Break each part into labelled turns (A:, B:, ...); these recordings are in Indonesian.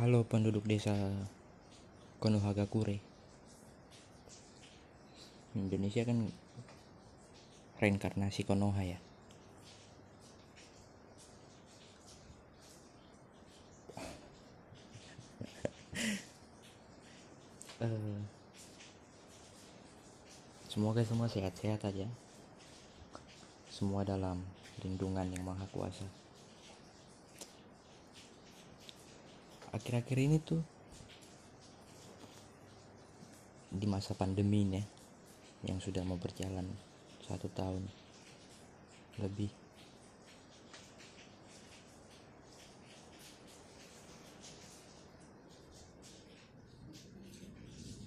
A: Halo penduduk desa Konohagakure. Indonesia kan reinkarnasi Konoha ya. Eh, semoga semua sehat-sehat aja. Semua dalam lindungan yang maha kuasa. Akhir-akhir ini tuh di masa pandemi ini ya, yang sudah mau berjalan satu tahun lebih.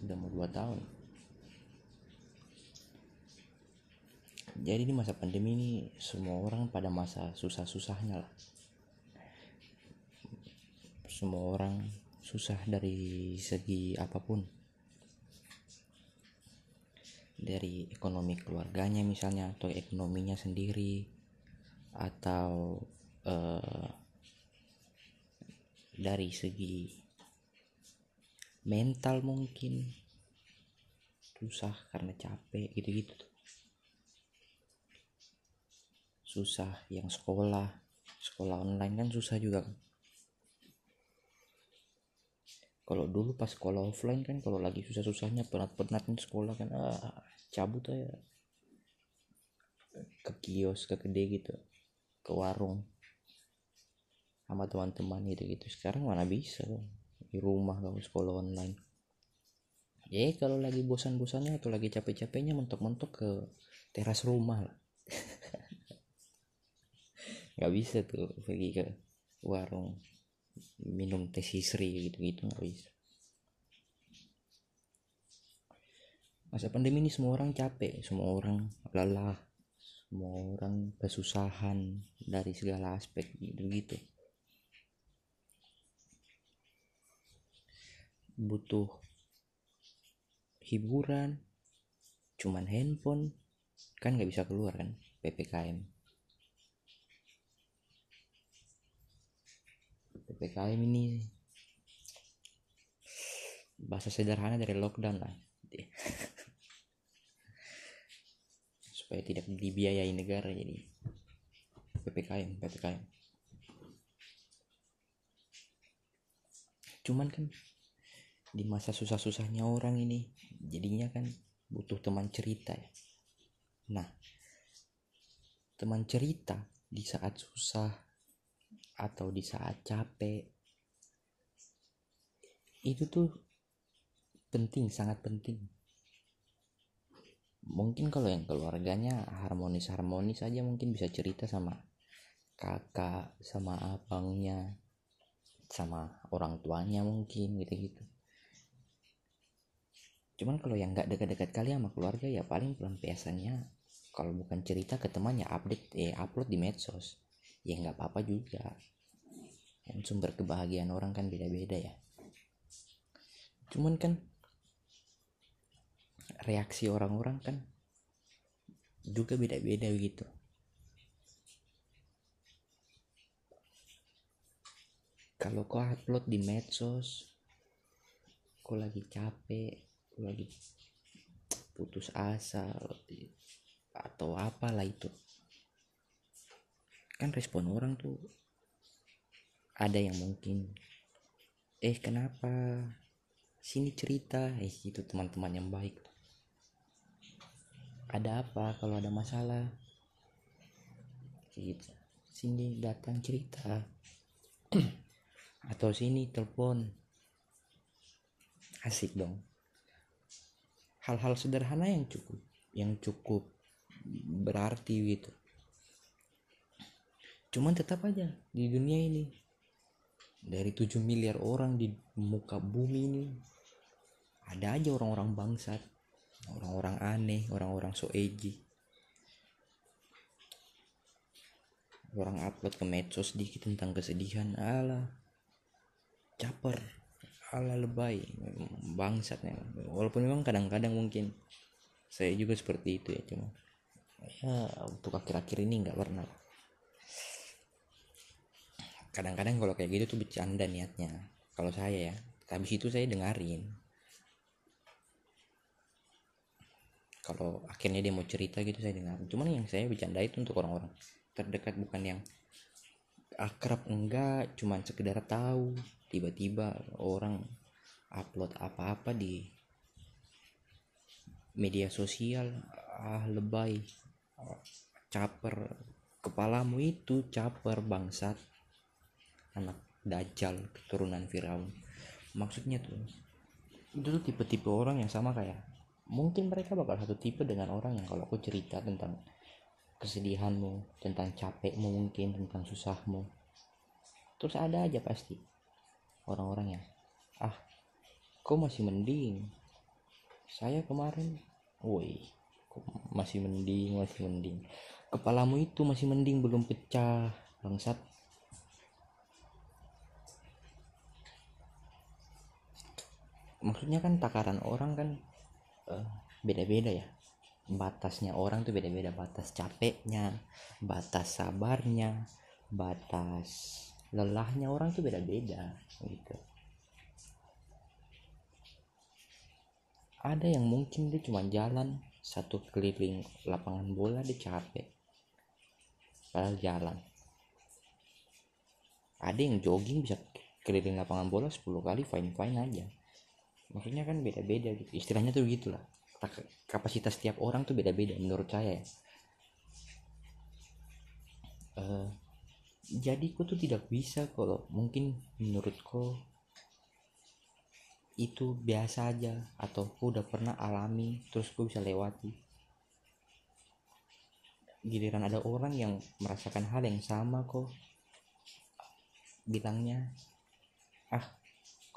A: Udah mau dua tahun. Jadi di masa pandemi ini semua orang pada masa susah-susahnya lah semua orang susah dari segi apa pun. Dari ekonomi keluarganya misalnya atau ekonominya sendiri atau eh, dari segi mental mungkin susah karena capek gitu-gitu. Susah yang sekolah sekolah online kan susah juga kan kalau dulu pas sekolah offline kan kalau lagi susah-susahnya penat-penatnya sekolah kan ah, cabut aja. Ke kios ke gede gitu ke warung. Sama teman-teman gitu gitu. Sekarang mana bisa bang. di rumah kalau sekolah online. Ya kalau lagi bosan-bosannya atau lagi capek-capeknya mentok-mentok ke teras rumah lah. Nggak bisa tuh pergi ke warung minum teh sisri gitu-gitu nggak bisa. Masa pandemi ini semua orang capek semua orang lelah semua orang kesusahan dari segala aspek gitu-gitu. Butuh hiburan cuman handphone kan nggak bisa keluar kan ppkm ppkm ini. Bahasa sederhana dari lockdown lah. Supaya tidak dibiayai negara jadi ppkm ppkm cuman kan di masa susah-susahnya orang ini jadinya kan butuh teman cerita ya. Nah teman cerita di saat susah atau di saat capek. Itu tuh penting sangat penting. Mungkin kalau yang keluarganya harmonis harmonis aja mungkin bisa cerita sama kakak sama abangnya sama orang tuanya mungkin gitu-gitu. Cuman kalau yang nggak dekat-dekat kali sama keluarga ya paling pelampiasannya kalau bukan cerita ke temannya update eh upload di medsos ya nggak apa-apa juga. Kan sumber kebahagiaan orang kan beda-beda ya. Cuman kan reaksi orang-orang kan juga beda-beda gitu kalau kau upload di medsos kau lagi capek kau lagi putus asa atau apalah itu kan respon orang tuh ada yang mungkin eh kenapa? Sini cerita. Eh itu teman-teman yang baik ada apa kalau ada masalah? Gitu. Sini datang cerita. Atau sini telepon. Asik dong. Hal-hal sederhana yang cukup yang cukup berarti gitu cuman tetap aja di dunia ini. Dari 7 miliar orang di muka bumi ini ada aja orang-orang bangsat. Orang-orang aneh orang-orang so edgy. Orang upload ke medsos sedikit tentang kesedihan ala caper ala lebay. Bangsat walaupun memang kadang-kadang mungkin saya juga seperti itu ya cuma ya untuk akhir-akhir ini nggak pernah kadang-kadang kalau kayak gitu tuh bercanda niatnya. Kalau saya ya habis itu saya dengarin. Kalau akhirnya dia mau cerita gitu saya dengar cuman yang saya bercanda itu untuk orang-orang terdekat bukan yang akrab enggak. Cuman sekedar tahu tiba-tiba orang upload apa-apa di media sosial. Ah lebay. Caper kepalamu itu caper bangsat anak dajjal keturunan Firaun. Maksudnya tuh itu tuh tipe-tipe orang yang sama kayak mungkin mereka bakal satu tipe dengan orang yang kalau aku cerita tentang kesedihanmu tentang capekmu mungkin tentang susahmu. Terus ada aja pasti orang-orang yang ah kok masih mending saya kemarin. Woi masih mending masih mending. Kepalamu itu masih mending belum pecah bangsat maksudnya kan takaran orang kan uh, beda-beda ya. Batasnya orang tuh beda-beda batas capeknya batas sabarnya batas lelahnya orang tuh beda-beda gitu. Ada yang mungkin dia cuma jalan satu keliling lapangan bola dia capek. Padahal jalan. Ada yang jogging bisa keliling lapangan bola 10 kali fine fine aja maksudnya kan beda-beda gitu. Istilahnya tuh gitulah kapasitas setiap orang tuh beda-beda menurut saya. Ya uh, jadi ku tuh tidak bisa kalau mungkin menurutku itu biasa aja atau ku udah pernah alami terus ku bisa lewati. Giliran ada orang yang merasakan hal yang sama kok. Bilangnya ah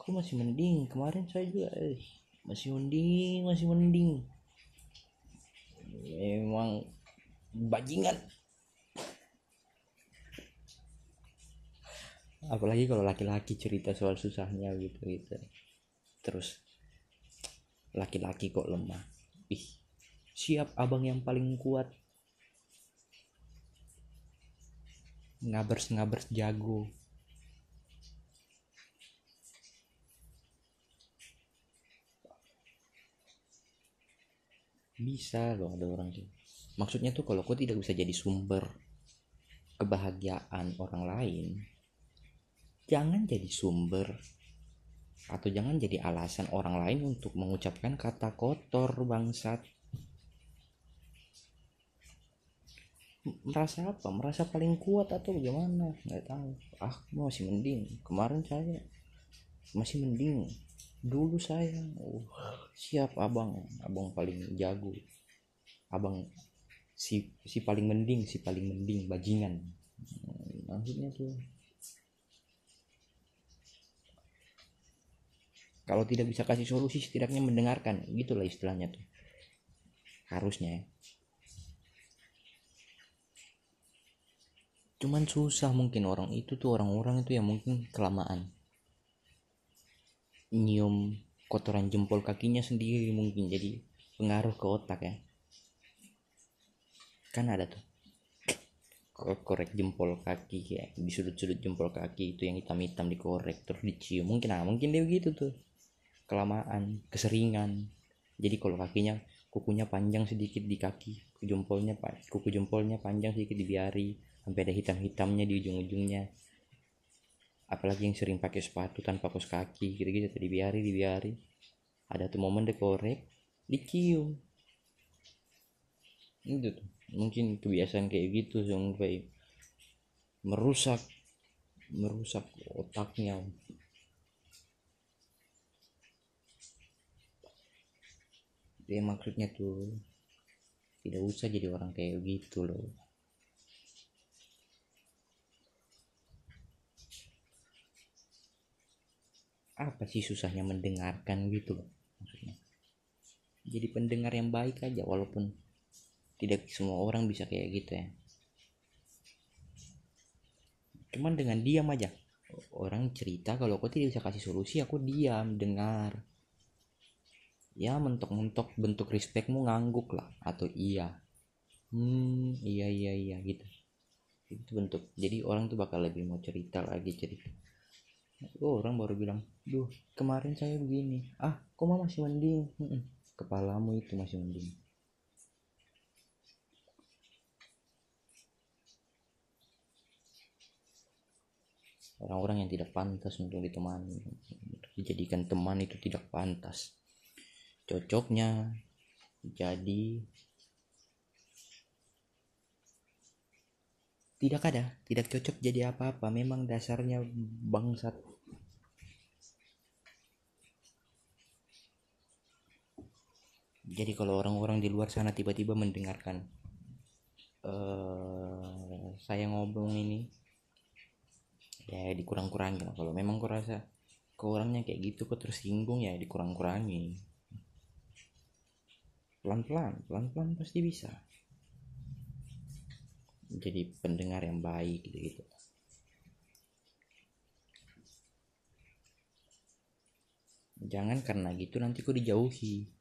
A: aku masih mending. Kemarin saya juga eh, masih mending masih mending. Memang bajingan. Apalagi kalau laki-laki cerita soal susahnya gitu gitu. Terus laki-laki kok lemah. Ih siap abang yang paling kuat. Ngabers ngabers jago bisa loh ada orang gitu. Maksudnya tuh kalau kau tidak bisa jadi sumber kebahagiaan orang lain jangan jadi sumber atau jangan jadi alasan orang lain untuk mengucapkan kata kotor bangsat. Merasa apa? Merasa paling kuat atau bagaimana? Nggak tahu. Ah masih mending. Kemarin saya masih mending dulu saya uh, siap abang. Abang paling jago. Abang si si paling mending si paling mending bajingan. Hmm, maksudnya tuh. Kalau tidak bisa kasih solusi setidaknya mendengarkan. Gitulah istilahnya tuh. Harusnya ya. cuman susah mungkin orang itu tuh orang-orang itu yang mungkin kelamaan nyium kotoran jempol kakinya sendiri mungkin jadi pengaruh ke otak ya. Kan ada tuh. Korek jempol kaki ya di sudut-sudut jempol kaki itu yang hitam-hitam dikorek terus dicium. Mungkin ah mungkin dia begitu tuh. Kelamaan keseringan. Jadi kalau kakinya kukunya panjang sedikit di kaki jempolnya kuku jempolnya panjang sedikit dibiari sampai ada hitam-hitamnya di ujung-ujungnya apalagi yang sering pakai sepatu tanpa kos kaki gitu-gitu. Tadi biari dibiari ada tuh momen dekorek dicium. Itu tuh. Mungkin kebiasaan kayak gitu sampai merusak merusak otaknya. Dia maksudnya tuh tidak usah jadi orang kayak gitu loh apa sih susahnya mendengarkan gitu loh maksudnya? Jadi pendengar yang baik aja walaupun tidak semua orang bisa kayak gitu ya. Cuman dengan diam aja. Orang cerita kalau aku tidak bisa kasih solusi aku diam dengar. Ya mentok-mentok bentuk respectmu ngangguk lah. Atau iya. Hmm iya iya iya gitu. Itu bentuk. Jadi orang tuh bakal lebih mau cerita lagi cerita oh, orang baru bilang duh kemarin saya begini. Ah kok mah masih mending? Kepalamu itu masih mending. Orang-orang yang tidak pantas untuk ditemani dijadikan teman itu tidak pantas. Cocoknya jadi tidak ada tidak cocok jadi apa-apa. Memang dasarnya bangsat jadi kalau orang-orang di luar sana tiba-tiba mendengarkan eh saya ngomong ini ya dikurang-kurangin kalau memang kau rasa kau orangnya kayak gitu kok tersinggung ya dikurang-kurangi pelan-pelan pelan-pelan pasti bisa. Jadi pendengar yang baik gitu gitu jangan karena gitu nanti kau dijauhi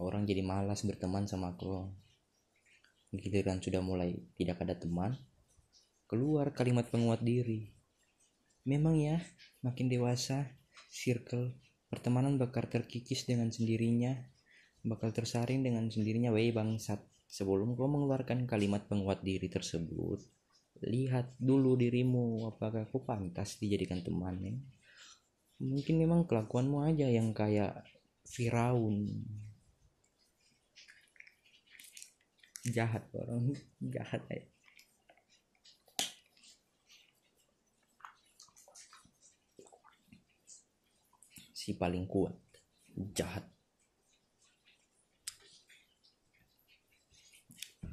A: orang jadi malas berteman sama kau giliran sudah mulai tidak ada teman. Keluar kalimat penguat diri. Memang ya makin dewasa circle pertemanan bakal terkikis dengan sendirinya bakal tersaring dengan sendirinya. Weh bangsat. Sebelum kau mengeluarkan kalimat penguat diri tersebut lihat dulu dirimu apakah kau pantas dijadikan teman ya? mungkin memang kelakuanmu aja yang kayak Firaun jahat orang jahat ya. Si paling kuat jahat.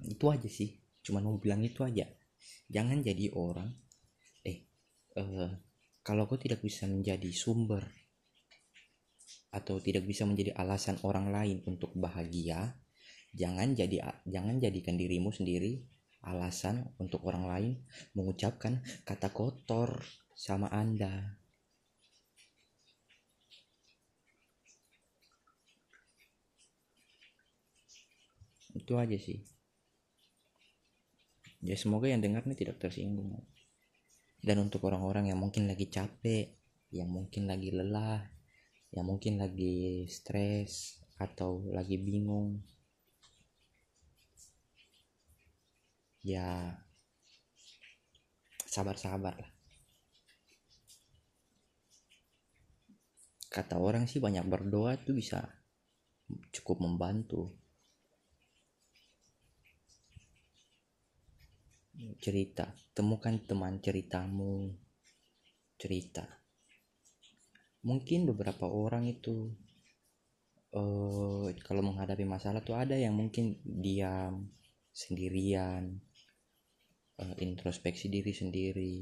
A: Itu aja sih. Cuma mau bilang itu aja. Jangan jadi orang eh eh kalau kau tidak bisa menjadi sumber atau tidak bisa menjadi alasan orang lain untuk bahagia jangan jadi jangan jadikan dirimu sendiri alasan untuk orang lain mengucapkan kata kotor sama anda. Itu aja sih. Ya semoga yang dengar ini tidak tersinggung. Dan untuk orang-orang yang mungkin lagi capek yang mungkin lagi lelah yang mungkin lagi stres atau lagi bingung ya sabar-sabar lah. Kata orang sih banyak berdoa tuh bisa cukup membantu. Cerita temukan teman ceritamu. Cerita. Mungkin beberapa orang itu uh, kalau menghadapi masalah tuh ada yang mungkin diam sendirian uh, introspeksi diri sendiri.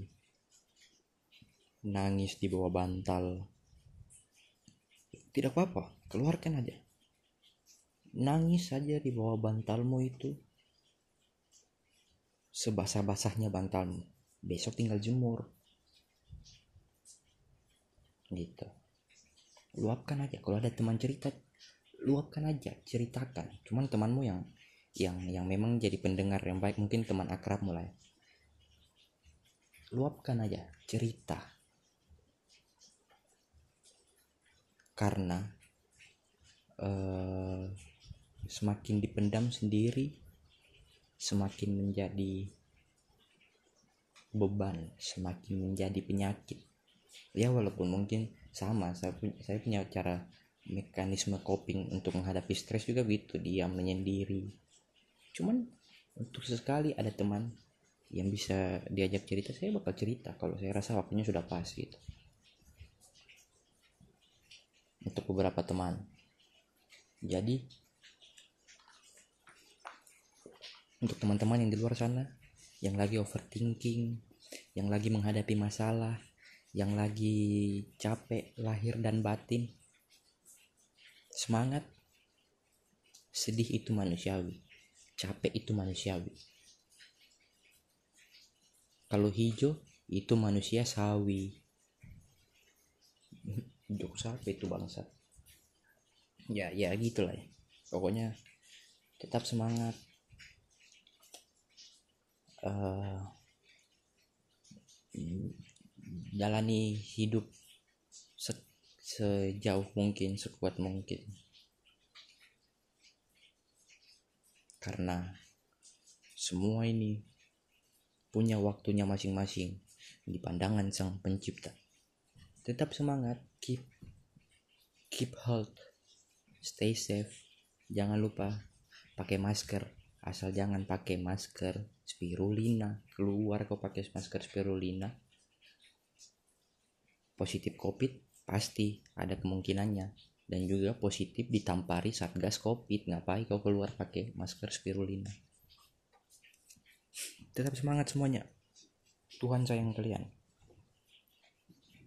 A: Nangis di bawah bantal. Tidak apa-apa keluarkan aja. Nangis saja di bawah bantalmu itu. Sebasah-basahnya bantalmu. Besok tinggal jemur. Gitu. Luapkan aja. Kalau ada teman cerita luapkan aja. Ceritakan. Cuman temanmu yang yang yang memang jadi pendengar yang baik mungkin teman akrab mulai luapkan aja cerita karena uh, semakin dipendam sendiri semakin menjadi beban, semakin menjadi penyakit. Ya walaupun mungkin sama, saya punya, saya punya cara mekanisme coping untuk menghadapi stres juga begitu, diam menyendiri. Cuman untuk sesekali ada teman yang bisa diajak cerita, saya bakal cerita kalau saya rasa waktunya sudah pas gitu. Untuk beberapa teman. Jadi untuk teman-teman yang di luar sana yang lagi overthinking yang lagi menghadapi masalah yang lagi capek lahir dan batin semangat sedih itu manusiawi capek itu manusiawi. Kalau hijau itu manusia sawi. Jok sapi itu bangsa ya ya gitulah ya. Pokoknya tetap semangat. Uh, jalani hidup se- sejauh mungkin sekuat mungkin karena semua ini punya waktunya masing-masing. Di pandangan sang pencipta. Tetap semangat keep keep health stay safe. Jangan lupa pakai masker. Asal jangan pakai masker spirulina. Keluar kau pakai masker spirulina. Positif covid pasti ada kemungkinannya dan juga positif ditampari satgas covid. Ngapain kau keluar pakai masker spirulina? Tetap semangat semuanya. Tuhan sayang kalian